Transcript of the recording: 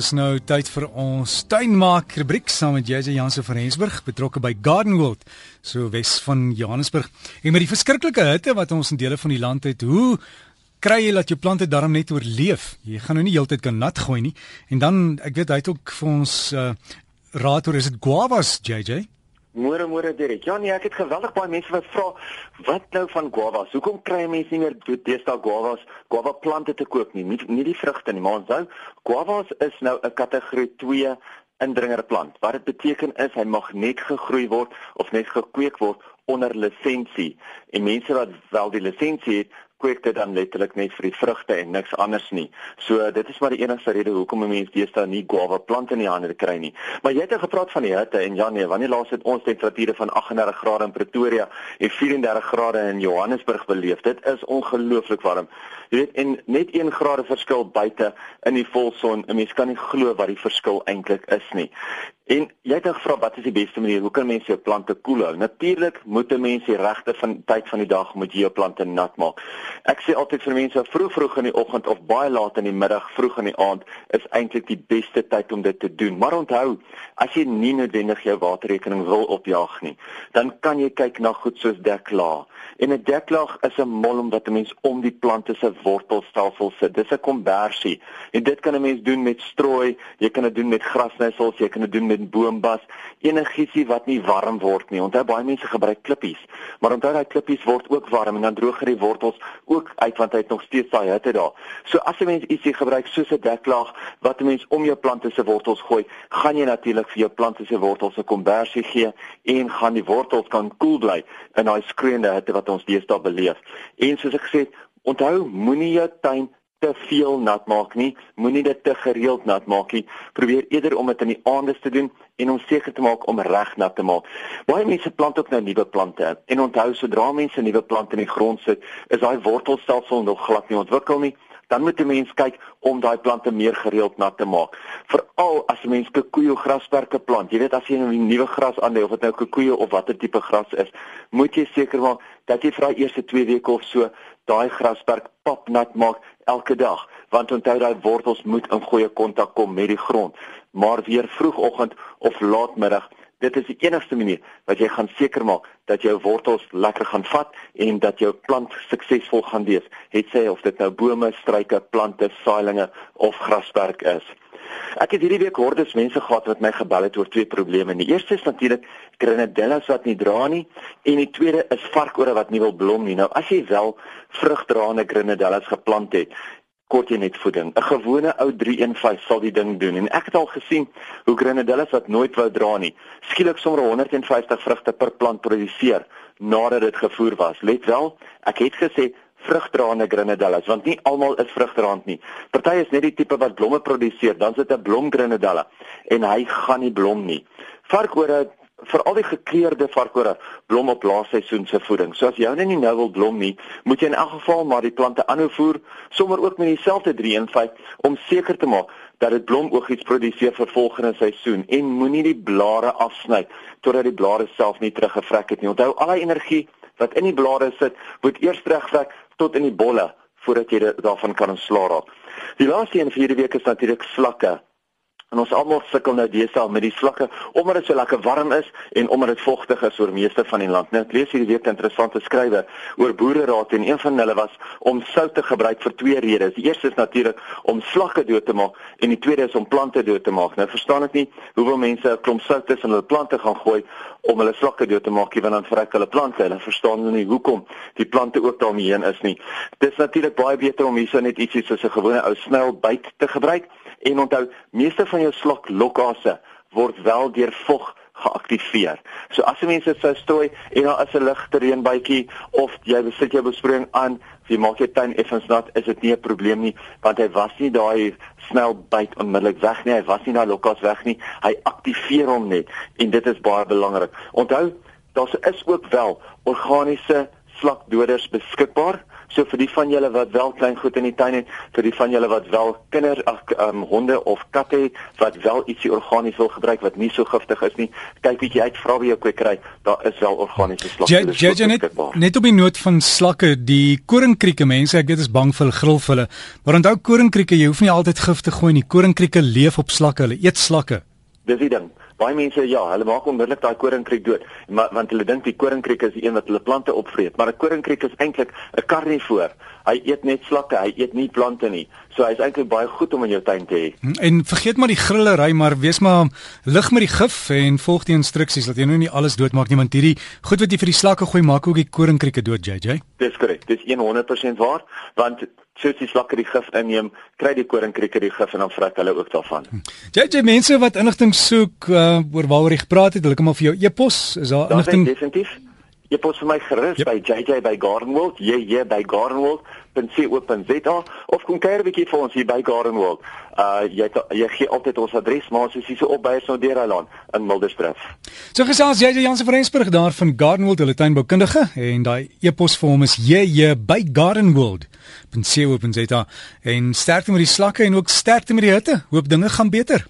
Dis nou tyd vir ons tuinmaak rubriek saam met JJ Jansen van Rensburg betrokke by Garden World so wes van Johannesburg. En met die verskriklike hitte wat ons in dele van die land het, hoe kry jy dat jou plante darm net oorleef? Jy gaan nou nie heeltyd kan nat gooi nie. En dan ek weet hy het ook vir ons uh, raad oor is dit guavas JJ? Môre môre Derek. Ja nee, ek het geweldig baie mense wat vra wat nou van guavas? Hoekom kry mense nie meer deesdae guavas, guava plante te koop nie? Nie, nie die vrugte nie, maar onthou, guavas is nou 'n kategorie 2 indringerplant. Wat dit beteken is hy mag net gegroei word of net gekweek word onder lisensie. En mense wat wel die lisensie het, kweek dit dan letterlik net vir die vrugte en niks anders nie. So dit is maar die enigste rede hoekom 'n mens deesdae nie guava plante in die hande kry nie. Maar jy het nou gepraat van die hitte en ja nee, wanneer laas het ons temperature van 38 grade in Pretoria en 34 grade in Johannesburg beleef? Dit is ongelooflik warm. Jy weet en net 1 grade verskil buite in die volson. 'n Mens kan nie glo wat die verskil eintlik is nie. En jy het nou gevra wat is die beste manier hoe kan mense jou plante koel hou? Natuurlik moet 'n mens die regte van tyd van die dag moet jy jou plante nat maak. Ek sê altyd vir mense vroeg vroeg in die oggend of baie laat in die middag, vroeg in die aand is eintlik die beste tyd om dit te doen. Maar onthou, as jy nie noodwendig jou waterrekening wil opjaag nie, dan kan jy kyk na goed soos deklaag. En 'n deklaag is 'n molm wat 'n mens om die plante se wortelstelsel sit. Dis 'n konversie. En dit kan 'n mens doen met strooi, jy kan dit doen met grasnysels, jy kan dit doen met in boombas, enigietsie wat nie warm word nie. Onthou baie mense gebruik klippies, maar onthou daai klippies word ook warm en dan droog die wortels ook uit want hy het nog steeds daai hitte daar. So as 'n mens ietsie gebruik soos 'n deklaag wat 'n mens om jou plante se wortels gooi, gaan jy natuurlik vir jou plante se wortels 'n konversie gee en gaan die wortels kan koel bly in daai skreeuende hitte wat ons deesdae beleef. En soos ek gesê, onthou moenie jou tuin te veel nat maak nie. Moenie dit te gereeld nat maak nie. Probeer eerder om dit in die aande te doen en om seker te maak om reg nat te maak. Baie mense plant ook nou nuwe plante. En onthou, sodra mense nuwe plante in die grond sit, is daai wortelstelsel nog glad nie ontwikkel nie. Dan moet 'n mens kyk om daai plante meer gereeld nat te maak. Veral as 'n mens kikoejo grasperke plant. Jy weet as jy 'n nuwe gras aanlei of dit nou kikoejo of watter tipe gras is, moet jy seker maak dat jy vir daai eerste 2 weke of so daai grasperk papnat maak elke dag want onthou daai wortels moet in goeie kontak kom met die grond. Maar weer vroegoggend of laatmiddag dit is die enigste manier wat jy gaan seker maak dat jou wortels lekker gaan vat en dat jou plant suksesvol gaan wees het sê of dit nou bome struike plante saailinge of grasperk is Ek het hierdie week hordes mense gehad wat my gebel het oor twee probleme. Die eerste is natuurlik grenadellas wat nie dra nie en die tweede is varkore wat nie wil blom nie. Nou as jy wel vrugdraende grenadellas geplant het, kort jy net voeding. 'n Gewone ou 315 sal die ding doen en ek het al gesien hoe grenadellas wat nooit wou dra nie, skielik sommer 150 vrugte per plant produseer nadat dit gevoer was. Let wel, ek het gesê vrugdraende grenadellas want nie almal is vrugdraand nie. Party is net die tipe wat blomme produseer, dan sit 'n blom grenadella en hy gaan nie blom nie. Varkore vir al die gekleurde varkore blom op laasseisoen se voeding. So as jy nou nie nou wil blom nie, moet jy in elk geval maar die plante aanhou voer, sommer ook met dieselfde 315 om seker te maak dat dit blomoogies produseer vir volgende seisoen en moenie die blare afsny totdat die blare self nie teruggevrek het nie. Onthou al die energie wat in die blare sit, moet eers terugvrek tot in die bolle voordat jy daarvan kan ontslaa raak. Die laaste een vir hierdie week is natuurlik vlakke. En ons almal sukkel nou deesdae met die vlakke omdat dit so lekker warm is en omdat dit vogtig is oor meeste van die land. Nou ek lees hierdie week interessante skrywe oor boereraad en een van hulle was om sout te gebruik vir twee redes. Die eerste is natuurlik om vlakke dood te maak en die tweede is om plante dood te maak. Nou verstaan ek nie hoeveel mense 'n klomp sout tussen hulle plante gaan gooi om hulle vlakke dood te maak, want dan vrek hulle plante. Hulle verstaan nie hoekom die plante ook daarmee heen is nie. Dit is natuurlik baie beter om hierso net ietsie soos 'n gewone ou snelbyt te gebruik En onthou, meeste van jou slok lokasse word wel deur vog geaktiveer. So as jy mense sou strooi en daar is 'n ligte reënbytjie of jy besit jou besproeiing aan, jy maak jou tuin effens nat, is dit nie 'n probleem nie, want hy was nie daai snel byt onmiddellik weg nie. Hy was nie daai lokas weg nie. Hy aktiveer hom net en dit is baie belangrik. Onthou, daar is ook wel organiese slakdoders beskikbaar So vir die van julle wat wel klein goed in die tuin het, vir die van julle wat wel kinders ag um, honde of katte het wat wel ietsie organies wil gebruik wat nie so giftig is nie, kyk bietjie uit, vra by jou kwekery, daar is wel organiese slakke. Ja, ja, net, net op die noot van slakke, die koringkrieke mense, ek weet is bang vir gril vir hulle. Maar onthou koringkrieke, jy hoef nie altyd gif te gooi nie. Koringkrieke leef op slakke, hulle eet slakke. Dis die ding. Baie mense ja, hulle maak onmiddellik daai koringkriek dood, maar want hulle dink die koringkriek is die een wat hulle plante opvreet, maar 'n koringkriek is eintlik 'n karnivoor. Hy eet net slakke, hy eet nie plante nie. So hy's eintlik baie goed om in jou tuin te hê. Hm, en vergeet maar die grillery, maar wees maar lig met die gif en volg die instruksies dat jy nou nie alles doodmaak nie, want hierdie goed wat jy vir die slakke gooi maak ook die koringkrieke dood, JJ. Dis korrek. Dis 100% waar, want soos die slakke die gif inneem, kry die koringkrieke die gif en dan vrek hulle ook daarvan. JJ mense wat inligting soek uh, oor waaroor jy gepraat het, hulle kom al vir jou e-pos, is daar inligting? Definitief. Jy pos vir my gerus yep. by JJ by Gardenwold, jy jy by gardenwold.co.za of kom kuier 'n bietjie vir ons hier by Gardenwold. Uh jy jy gee altyd ons adres, maar soos hier so op by ons nou deur Eiland in Mildersdrift. So gesels JJ Jansen van Rensburg daar van Gardenwold, hulle tuinboukundige en daai e-pos vir hom is jy by Gardenwold.co.za en sterkte met die slakke en ook sterkte met die hitte. Hoop dinge gaan beter.